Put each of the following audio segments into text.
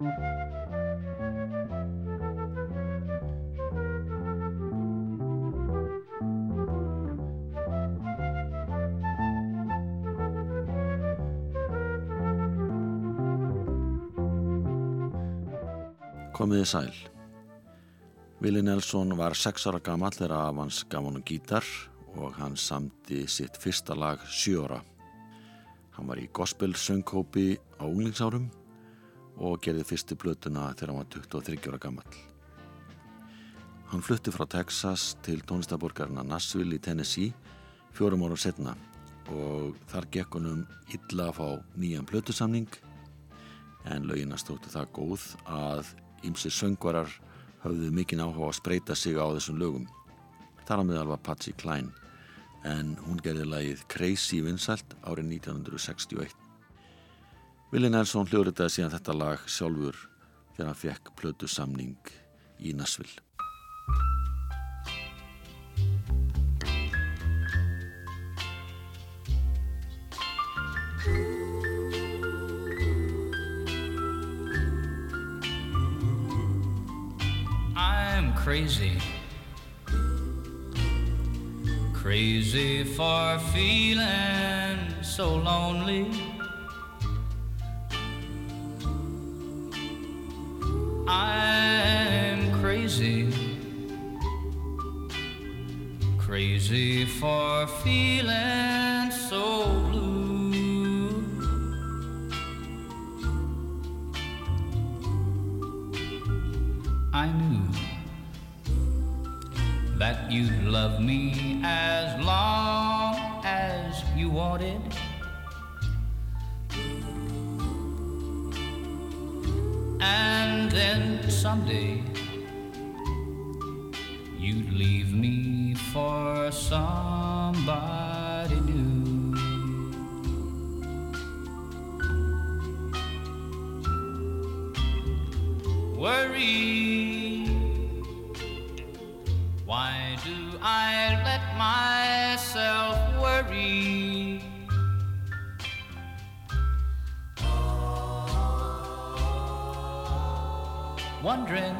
Komiði sæl. Vili Nelson var sex ára gammal þegar af hans gaf honum gítar og hann samti sitt fyrsta lag sjóra. Hann var í gospel söngkópi á unglingsárum og gerði fyrstu blötuna þegar hann var 23 ára gammal. Hann flutti frá Texas til tónlistaborgarna Nashville í Tennessee fjórum árum setna og þar gekk honum illa að fá nýjan blötusamning en löginast þóttu það góð að Ímsi söngvarar höfðu mikinn áhuga að spreita sig á þessum lögum. Þar á meðal var Patsy Cline en hún gerði lagið Crazy vinsælt árið 1961. Willi Nelson hljóðritaði síðan þetta lag sjálfur þegar hann fekk plötu samning í Nashville. crazy. Crazy for feeling so lonely. I'm crazy. Crazy for feeling so blue. I knew that you'd love me as long as you wanted. And then someday you'd leave me for somebody new. Worry why do I let myself Wondering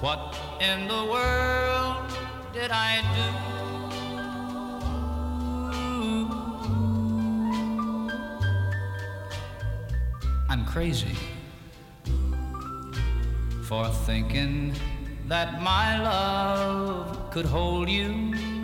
what in the world did I do? I'm crazy for thinking that my love could hold you.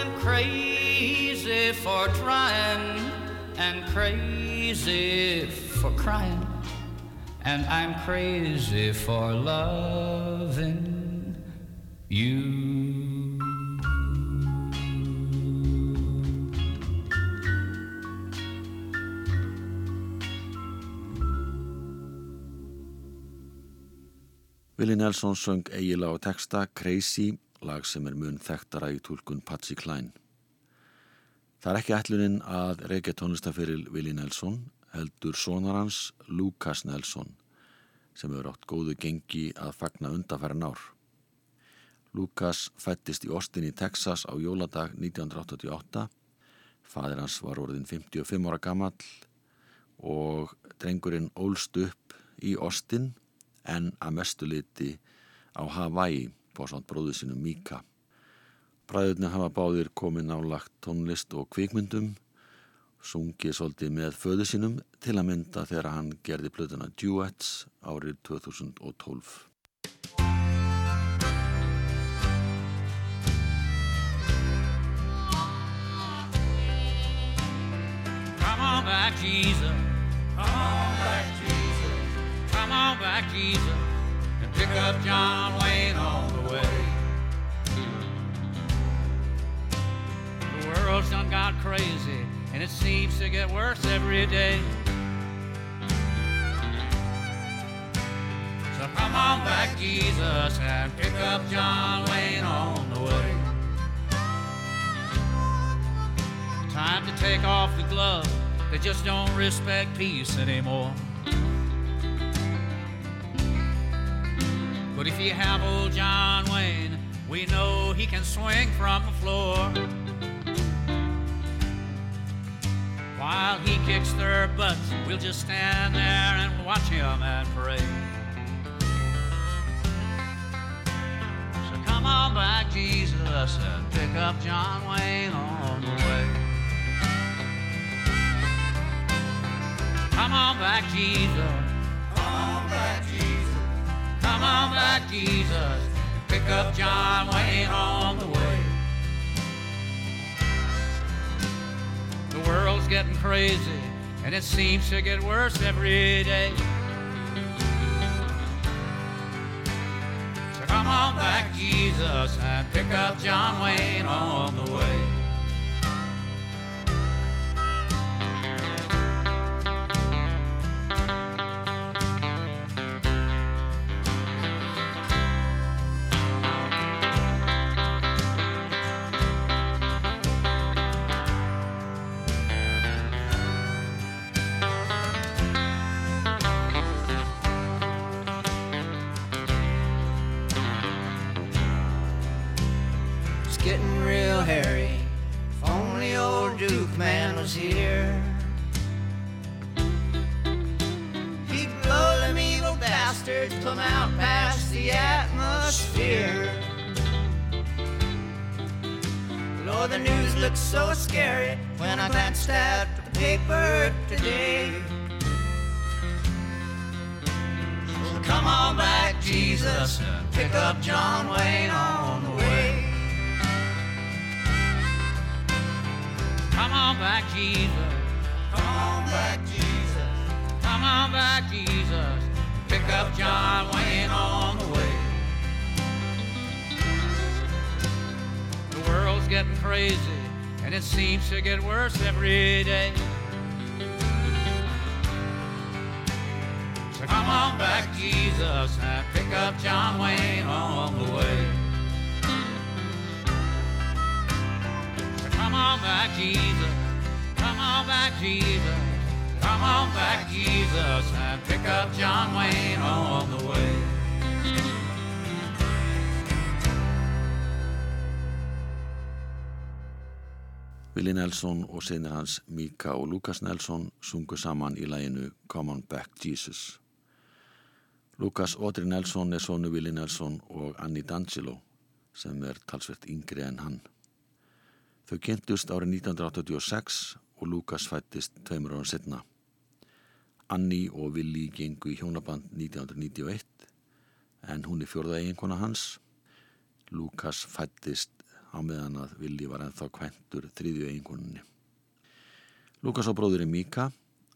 crazy for trying and crazy for crying, and I'm crazy for loving you. Willi Nelson söng eiginlega á texta Crazy, lag sem er mun þekktara í tólkun Patsy Cline. Það er ekki ætlunin að reykja tónlistafyril Willi Nelson, heldur sonar hans Lucas Nelson, sem hefur átt góðu gengi að fagna undafæra nár. Lucas fættist í Austin í Texas á jóladag 1988. Fadir hans var orðin 55 ára gammal og drengurinn ólst upp í Austin en að mestu liti á Hawaii svont bróðu sinu Mika. Bræðurni hafa báðir komið nálagt tónlist og kvikmyndum, sungið svolítið með föðu sínum til að mynda þegar hann gerði plötuna Duets árið 2012. Come on back, Jesus. Come on back, Jesus. Come on back, Jesus. And pick up John Wayne on world's done got crazy, and it seems to get worse every day. So come on back, Jesus, and pick up John Wayne on the way. Time to take off the gloves they just don't respect peace anymore. But if you have old John Wayne, we know he can swing from the floor. While he kicks their butts, we'll just stand there and watch him and pray. So come on back, Jesus, and pick up John Wayne on the way. Come on back, Jesus. Come on back, Jesus. Come on back, Jesus. Pick up John Wayne on the way. The world's getting crazy, and it seems to get worse every day. So come on back, Jesus, and pick up John Wayne on the way. Jesus, and pick up John Wayne on the way. Come on back, Jesus. Come on back, Jesus. Come on back, Jesus. Pick up John Wayne on the way. The world's getting crazy, and it seems to get worse every day. So come on back, Jesus, and pick up John Wayne on the way. So come on back, Jesus. Come on back, Jesus. Come on back, Jesus, and pick up John Wayne on the way. Willi Nelson og sinir hans Mika og Lukas Nelson sungu saman í læginu Come on Back Jesus. Lukas Odri Nelson er sonu Willi Nelson og Annie D'Angelo sem er talsvert yngri en hann. Þau kynntust árið 1986 og Lukas fættist tveimur ára setna. Annie og Willi gengu í hjónaband 1991 en hún er fjórða eiginkona hans. Lukas fættist á meðan að Willi var ennþá kventur þriðju eiginkoninni. Lukas og bróður er Mika,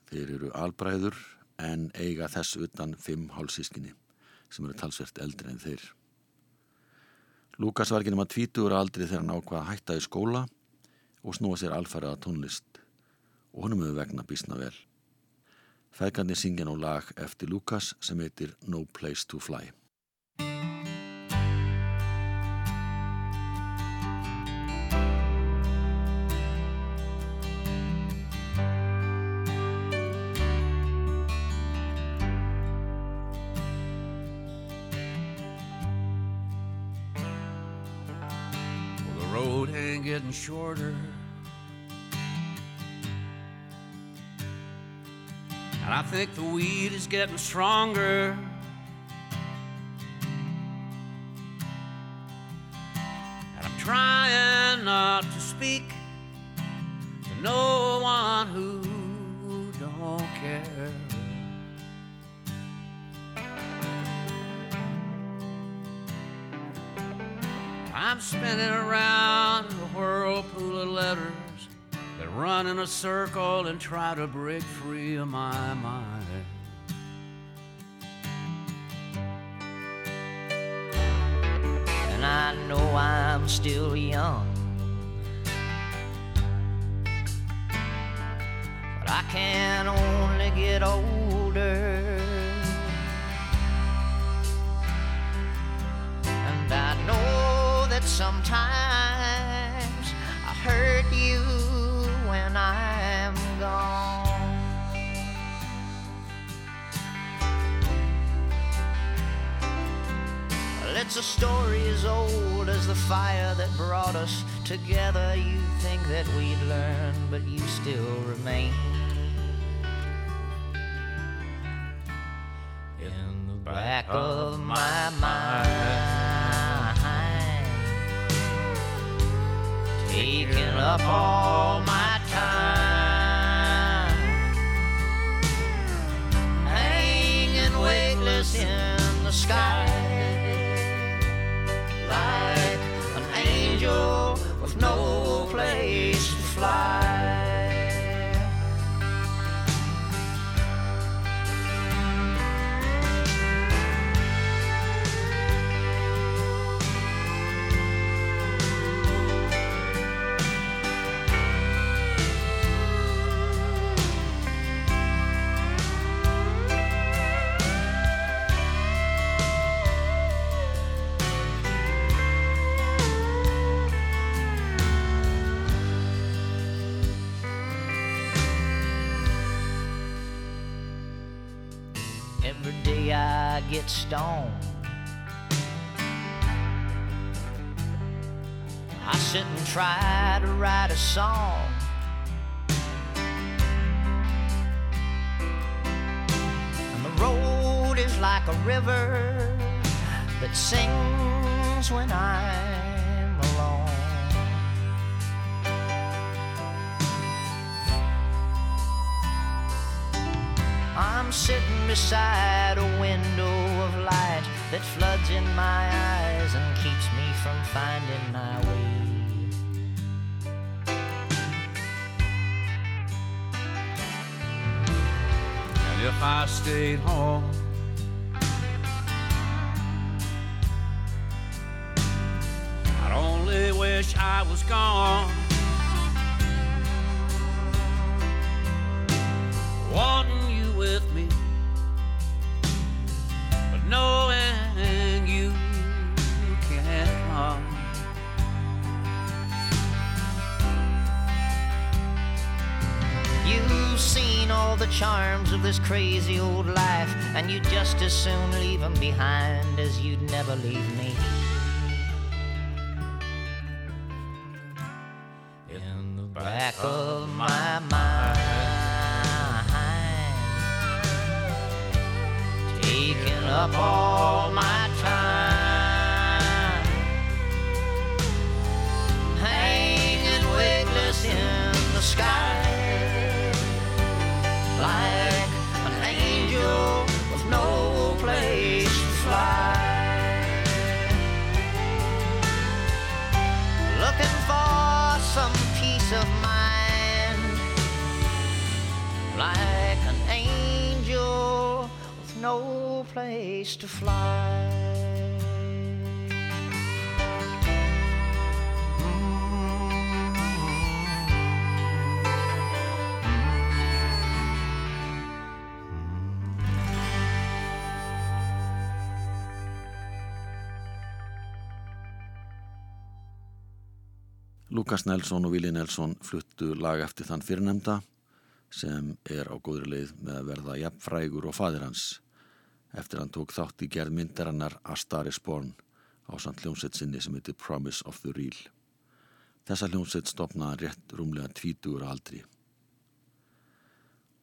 þeir eru albræður en eiga þess utan fimm hálsískinni sem eru talsvert eldri en þeir. Lukas var ekki nema tvítugur aldri þegar hann ákvaða að hætta í skóla og snúa sér alfærið að tónlist og honum hefur vegna bísna vel. Feðgarnir syngja nú lag eftir Lukas sem heitir No Place to Fly. Shorter. And I think the weed is getting stronger. And I'm trying not to speak to no one who don't care. I'm spinning around letters that run in a circle and try to break free of my mind. And I know I'm still young. But I can only get older. And I know that sometimes hurt you when I'm gone. It's a story as old as the fire that brought us together. You think that we'd learn, but you still remain. In the back of my mind, up all my time, hanging weightless in the sky get stoned. I sit and try to write a song. And the road is like a river that sings when I'm sitting beside a window of light that floods in my eyes and keeps me from finding my way. And if I stayed home, I'd only wish I was gone. You've seen all the charms of this crazy old life, and you'd just as soon leave 'em behind as you'd never leave me. In the back of my mind, taking up all place to fly. Lukas Nelson og Vili Nelson fluttu lag eftir þann fyrirnemda sem er á góðri leið með að verða jafnfrægur og fadir hans eftir hann tók þátt í gerð myndarinnar A Star is Born á samt hljómsett sinni sem heitir Promise of the Real. Þessa hljómsett stopnaði rétt rúmlega tvítugur aldri.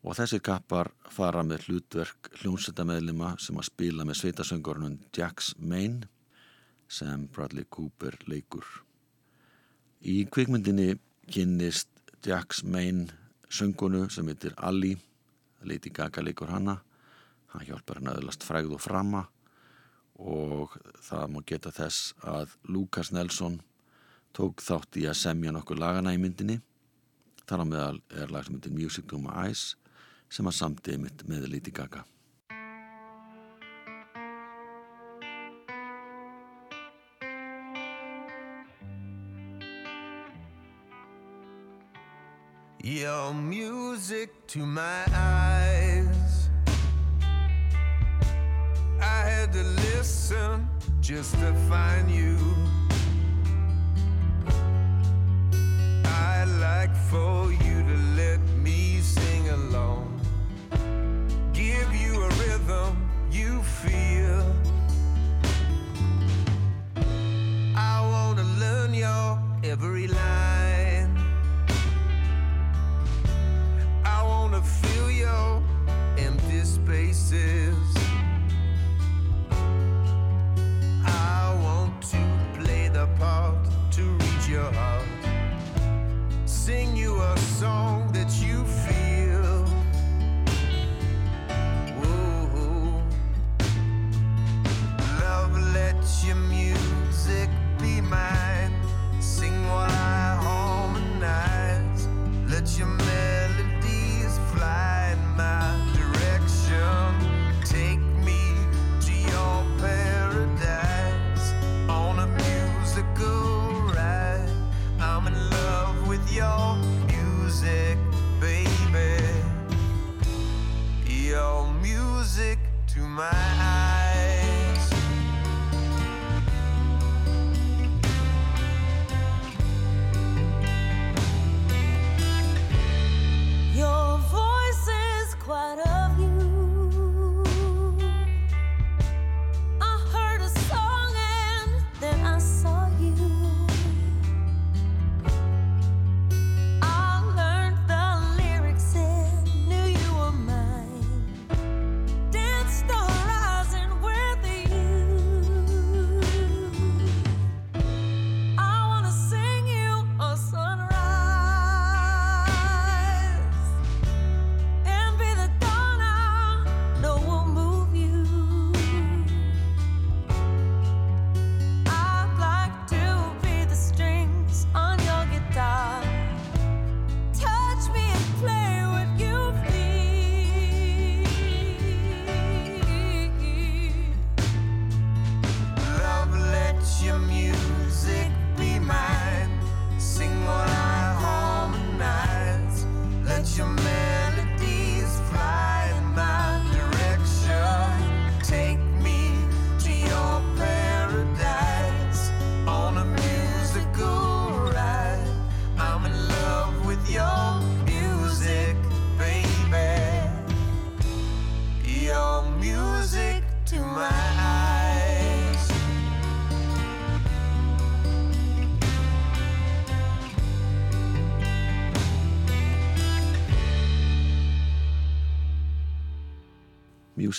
Og þessi kappar fara með hlutverk hljómsettameðlima sem að spila með sveitasöngurinn Jax Maine sem Bradley Cooper leikur. Í kvikmyndinni kynnist Jax Maine söngunu sem heitir Ali, Lady Gaga leikur hana, hann hjálpar hann aðlast frægð og frama og það má geta þess að Lucas Nelson tók þátt í að semja nokkur lagana í myndinni. Þar á meðal er lag sem heitir Music to my Eyes sem að samtið mitt með Lady Gaga. Your music to my eyes. Had to listen just to find you. I'd like for you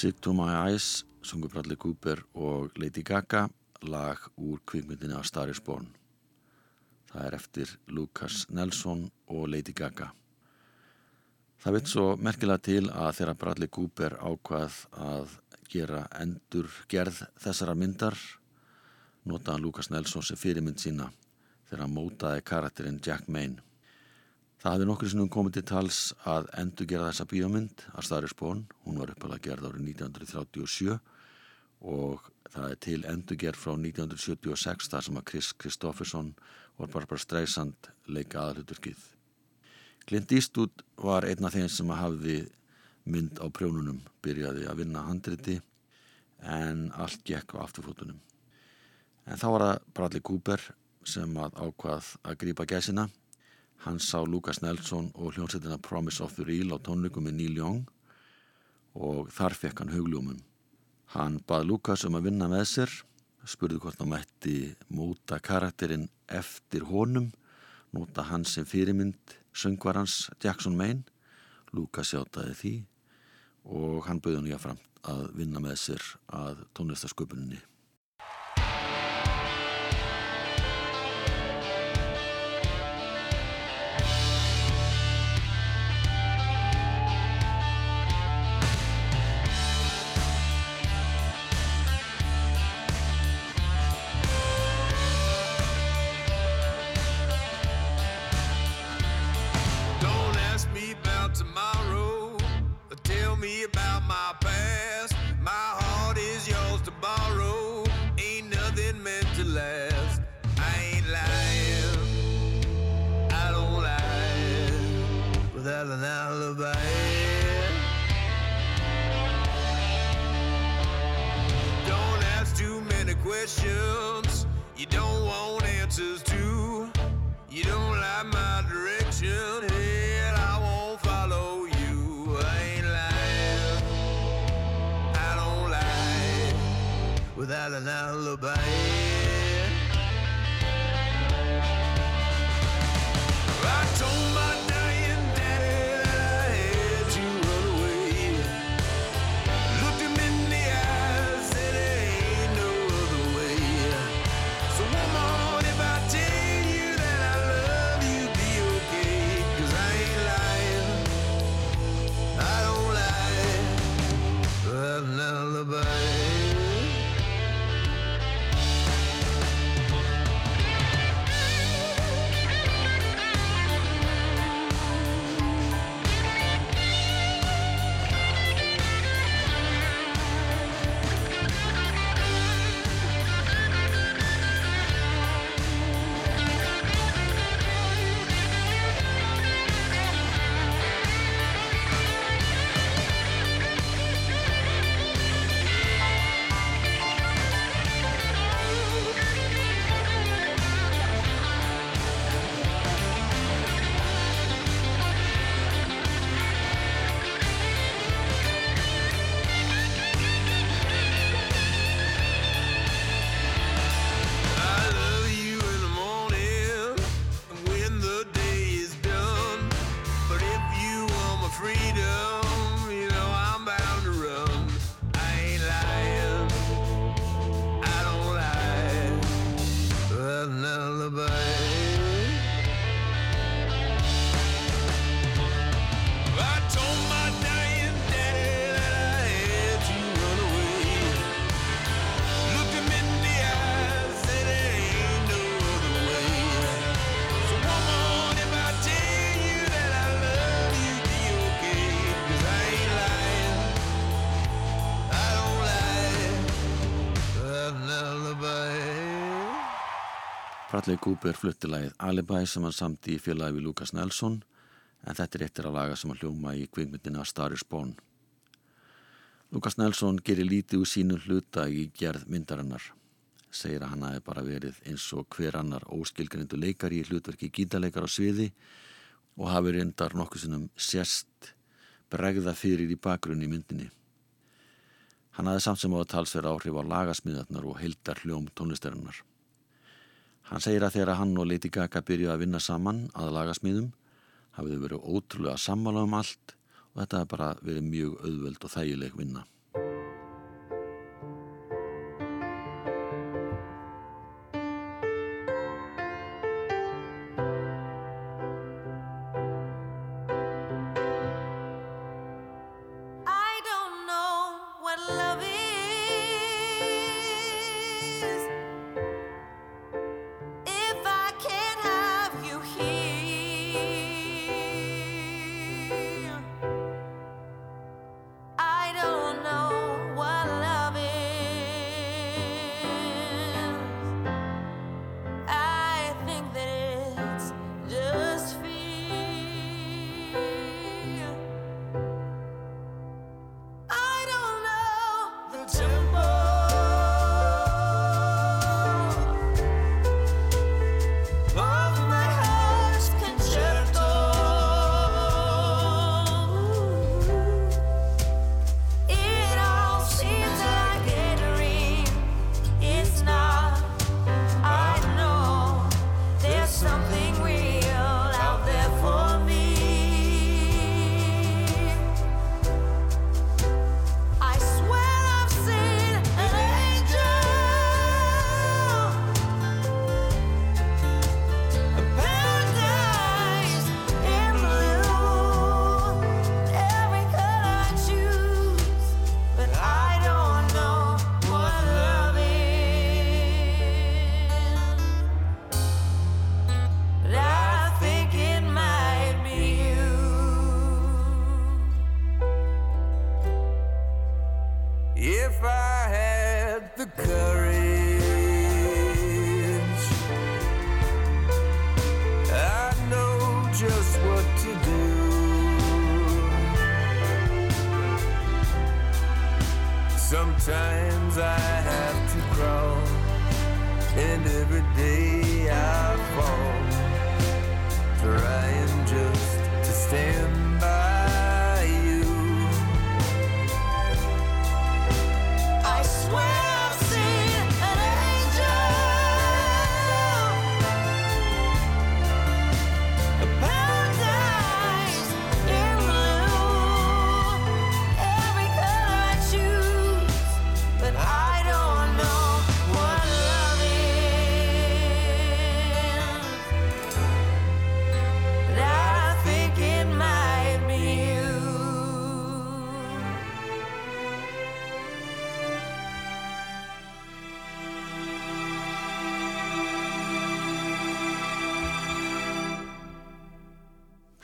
Music to my eyes, sungu Bradley Cooper og Lady Gaga, lag úr kvikmyndinni af Star is Born. Það er eftir Lucas Nelson og Lady Gaga. Það veit svo merkilega til að þegar Bradley Cooper ákvað að gera endur gerð þessara myndar, notaði Lucas Nelson sem fyrirmynd sína þegar hann mótaði karakterinn Jack Mayne. Það hafði nokkur sinnum komið til tals að endur gera þessa bíómynd að Star is Born. Hún var uppalega gerð árið 1937 og það er til endur gerð frá 1976 þar sem að Chris Kristofferson og Barbara Streisand leika aðalhuturkið. Clint Eastwood var einn af þeim sem hafði mynd á prjónunum, byrjaði að vinna handriti en allt gekk á afturfótunum. En þá var það Bradley Cooper sem að ákvað að grípa gæsina Hann sá Lucas Nelson og hljónsettina Promise of the Real á tónleikum með Neil Young og þar fekk hann hugljómum. Hann bað Lucas um að vinna með sér, spurði hvort hann mætti móta karakterinn eftir honum, nota hann sem fyrirmynd söngvarans Jackson Maine. Lucas sjátaði því og hann bauði hann jáfram að vinna með sér að tónlistasköpuninni. me about my past. My heart is yours to borrow. Ain't nothing meant to last. I ain't lying. I don't lie without an alibi. Don't ask too many questions. without an alibi. Alleg Cooper flutti lagið Alibi sem hann samti í fjölaði við Lukas Nelson en þetta er eittir að laga sem hann hljóma í kvingmyndina Starry Spawn. Lukas Nelson gerir lítið úr sínu hluta í gerð myndarinnar. Segir að hann hafi bara verið eins og hver annar óskilgrindu leikari í hlutverki gítarleikar á sviði og hafi reyndar nokkuð sinnum sérst bregða fyrir í bakgrunni í myndinni. Hann hafði samt sem á að talsverða áhrif á lagasmíðarnar og heildar hljóm tónlistarinnar. Hann segir að þegar hann og Lady Gaga byrjuði að vinna saman að lagasmýðum hafiðu verið ótrúlega sammála um allt og þetta hefði bara verið mjög auðvöld og þægileg vinna.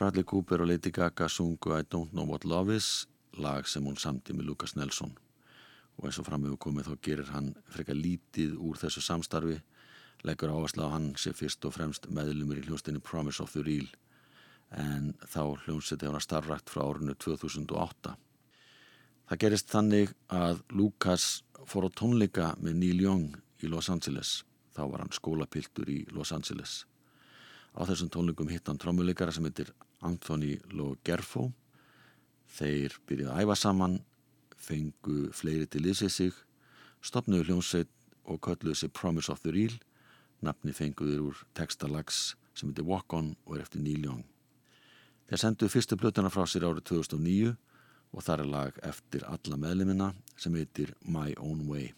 Bradley Cooper og Lady Gaga sungu I Don't Know What Love Is lag sem hún samti með Lucas Nelson. Og eins og fram hefur komið þá gerir hann frekar lítið úr þessu samstarfi leggur áherslu á hann sé fyrst og fremst meðlumir í hljónstinni Promise of the Real. En þá hljónsiti hann að starfrækt frá árinu 2008 Það gerist þannig að Lucas fór á tónleika með Neil Young í Los Angeles. Þá var hann skólapiltur í Los Angeles. Á þessum tónleikum hitt hann trommuleikara sem heitir Anthony Logerfo. Þeir byrjuði að æfa saman, fengu fleiri til liðsið sig, stopnuðu hljómsveit og kölluðu sig Promise of the Real. Nafni fenguður úr textalags sem heitir Walk On og er eftir Neil Young. Þeir senduðu fyrstu blötuna frá sér árið 2009 og þar er lag eftir alla meðlimina sem heitir My Own Way.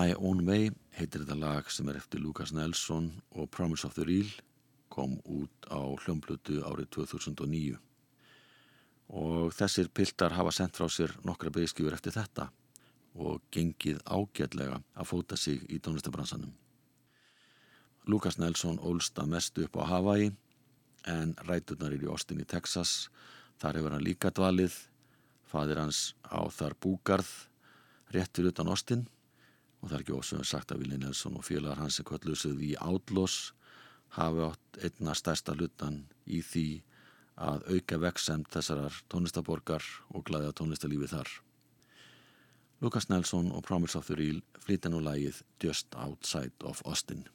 My Own Way heitir þetta lag sem er eftir Lucas Nelson og Promise of the Real kom út á hljómblutu árið 2009 og þessir piltar hafa sendt frá sér nokkra beigskjúur eftir þetta og gengið ágætlega að fóta sig í tónlistabransanum. Lucas Nelson ólst að mestu upp á Hawaii en ræturnar er í Austin í Texas. Þar hefur hann líka dvalið, fadir hans á þar búgarð réttur utan Austin og það er ekki ósögum sagt að Willi Nelson og félagar hans sem kvöldlusuð í Outlaws hafi átt einna stærsta hlutan í því að auka veksemt þessarar tónlistaborgar og glæða tónlistalífi þar. Lucas Nelson og Promise of the Real flytja nú lagið Just Outside of Austin.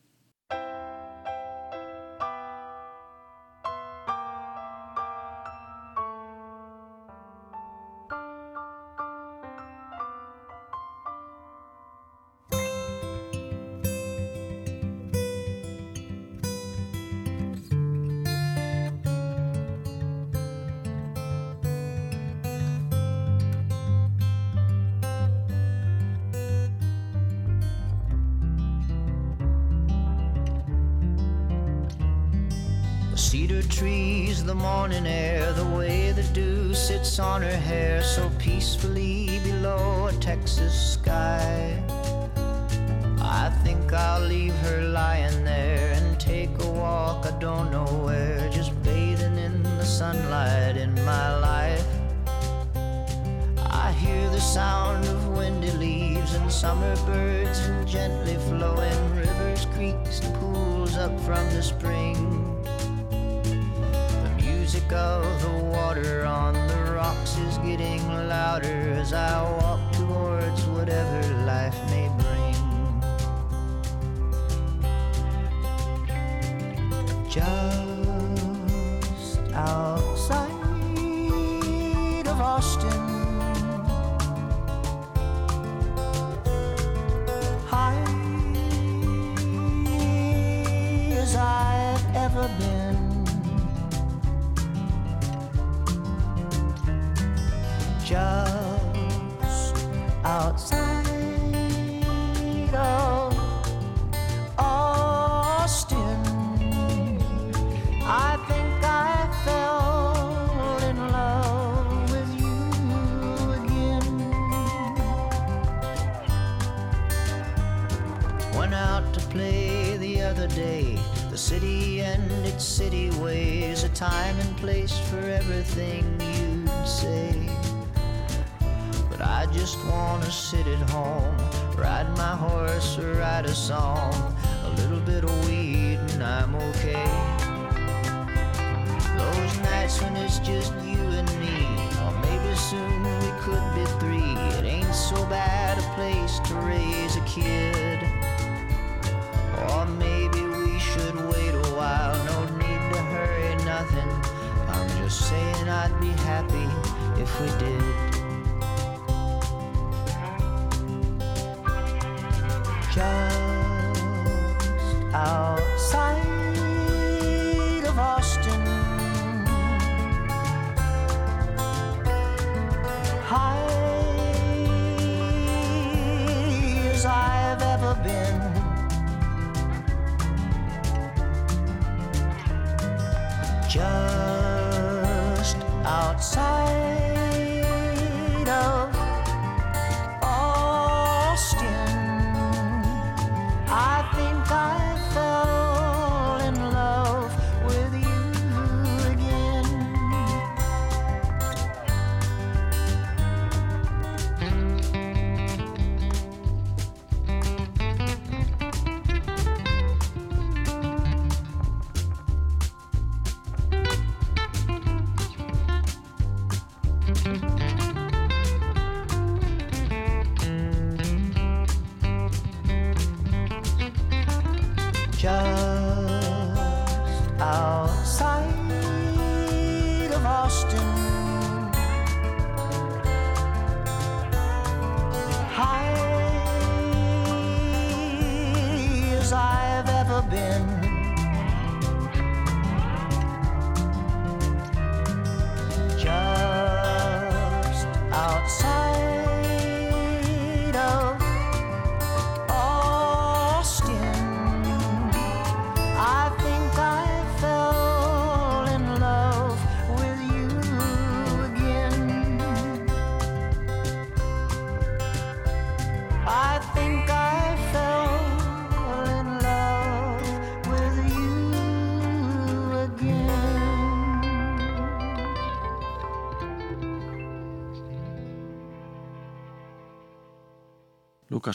Just we did.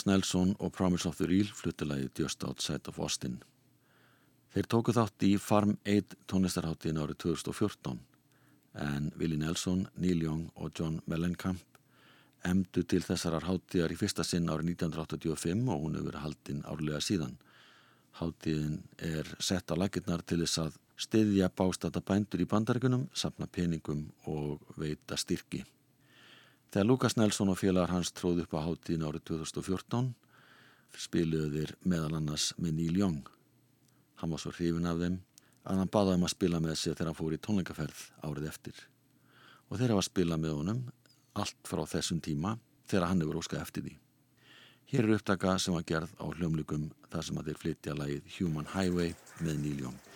Lucas Nelson og Promise of the Real fluttilagi Just Outside of Austin. Þeir tóku þátt í Farm 1 tónlistarháttíðin árið 2014 en Willi Nelson, Neil Young og John Mellencamp emdu til þessarar háttíðar í fyrsta sinn árið 1985 og hún hefur verið haldinn árlega síðan. Háttíðin er sett á lakirnar til þess að stiðja bástata bændur í bandaríkunum, sapna peningum og veita styrki. Þegar Lukas Nelson og félagar hans tróð upp á háttíðin árið 2014 spiluðu þeir meðal annars með Neil Young. Hann var svo hrifin af þeim að hann baða um að spila með sig þegar hann fór í tónleikaferð árið eftir. Og þeir hafa spilað með honum allt frá þessum tíma þegar hann hefur óskað eftir því. Hér er upptaka sem var gerð á hljómlugum þar sem að þeir flytja lagið Human Highway með Neil Young.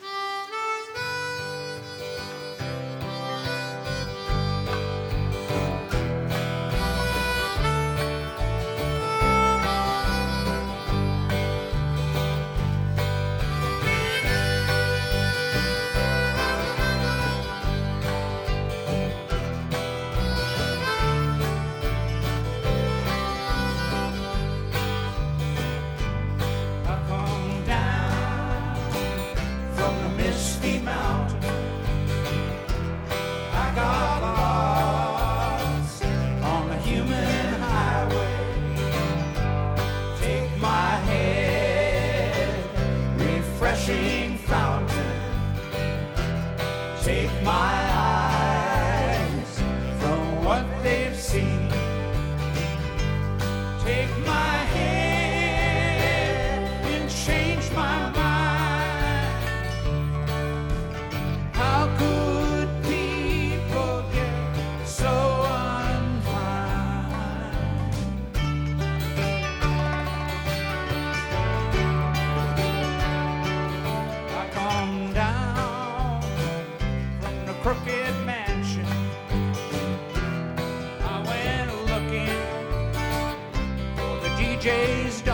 For the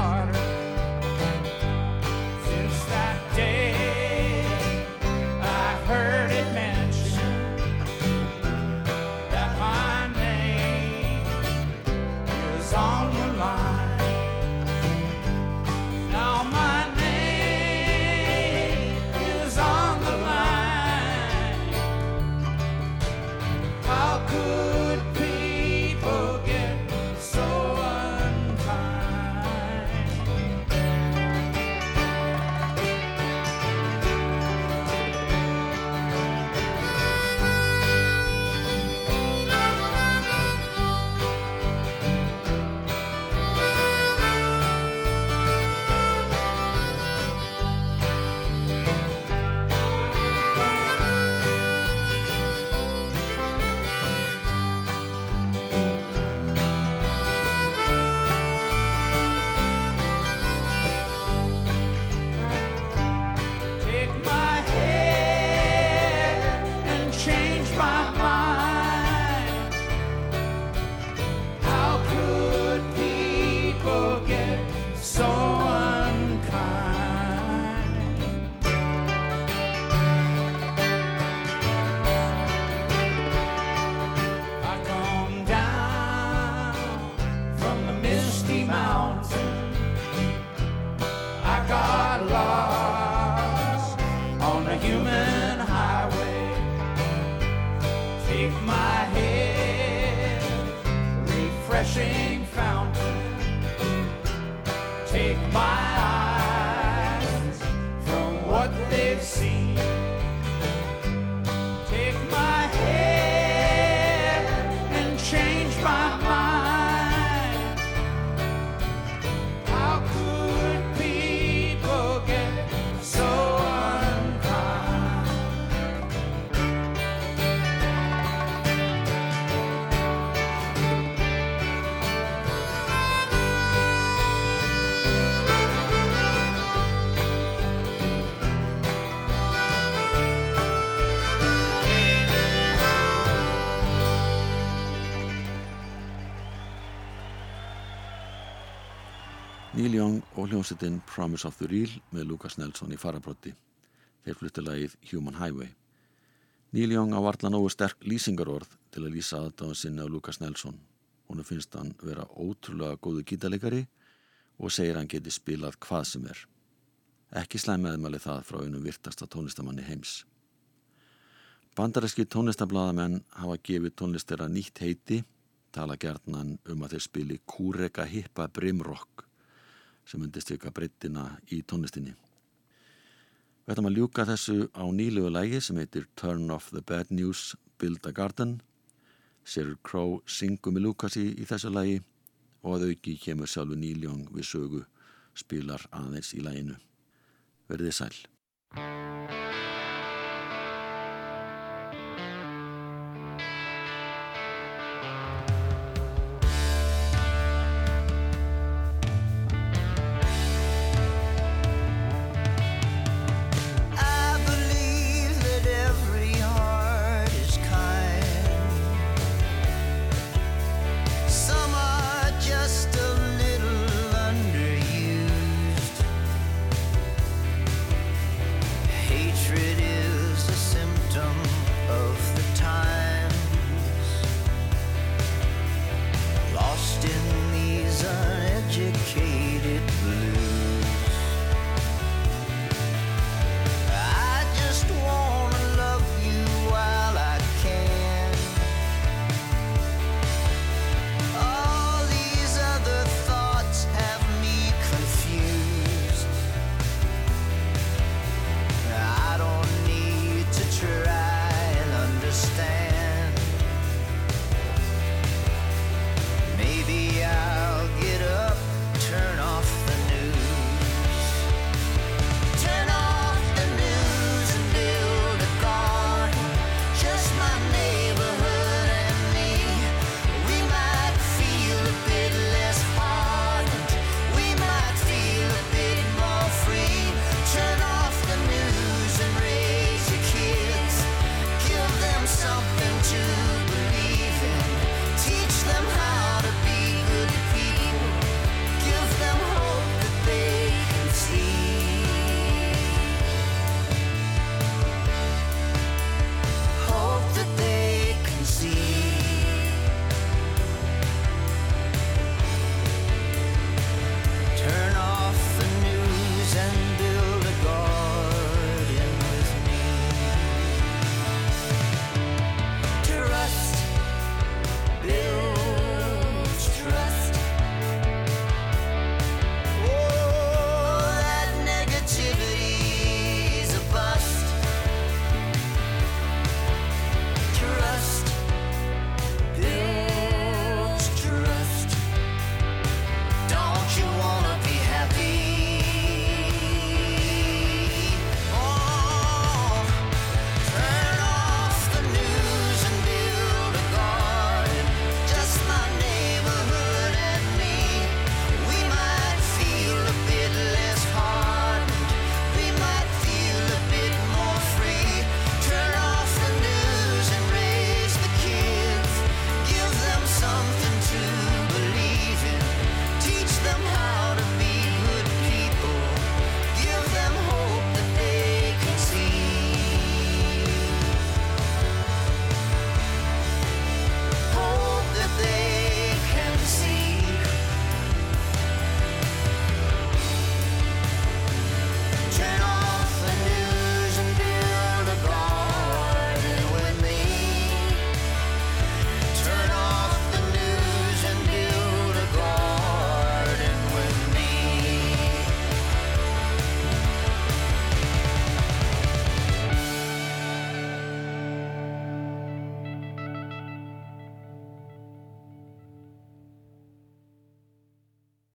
Hljómsveitin Promise of the Real með Lucas Nelson í farabrotti. Þeir fluttu lagið Human Highway. Neil Young á varla nógu sterk lýsingarorð til að lýsa aðdáðan sinni á Lucas Nelson. Hún finnst hann vera ótrúlega góðu gítalegari og segir hann geti spilað hvað sem er. Ekki slæm meðmæli það frá einum virtasta tónlistamanni heims. Bandaræski tónlistablaðamenn hafa gefið tónlistera nýtt heiti, tala gerðnan um að þeir spili kúreka hippa brimrock sem undist vika breyttina í tónlistinni. Við ætlum að ljúka þessu á nýlugu lægi sem heitir Turn Off the Bad News, Build a Garden. Sheryl Crow syngum með Lukasi í þessu lægi og að auki kemur sjálfu Níljón við sögu spilar aðeins í læginu. Verðið sæl.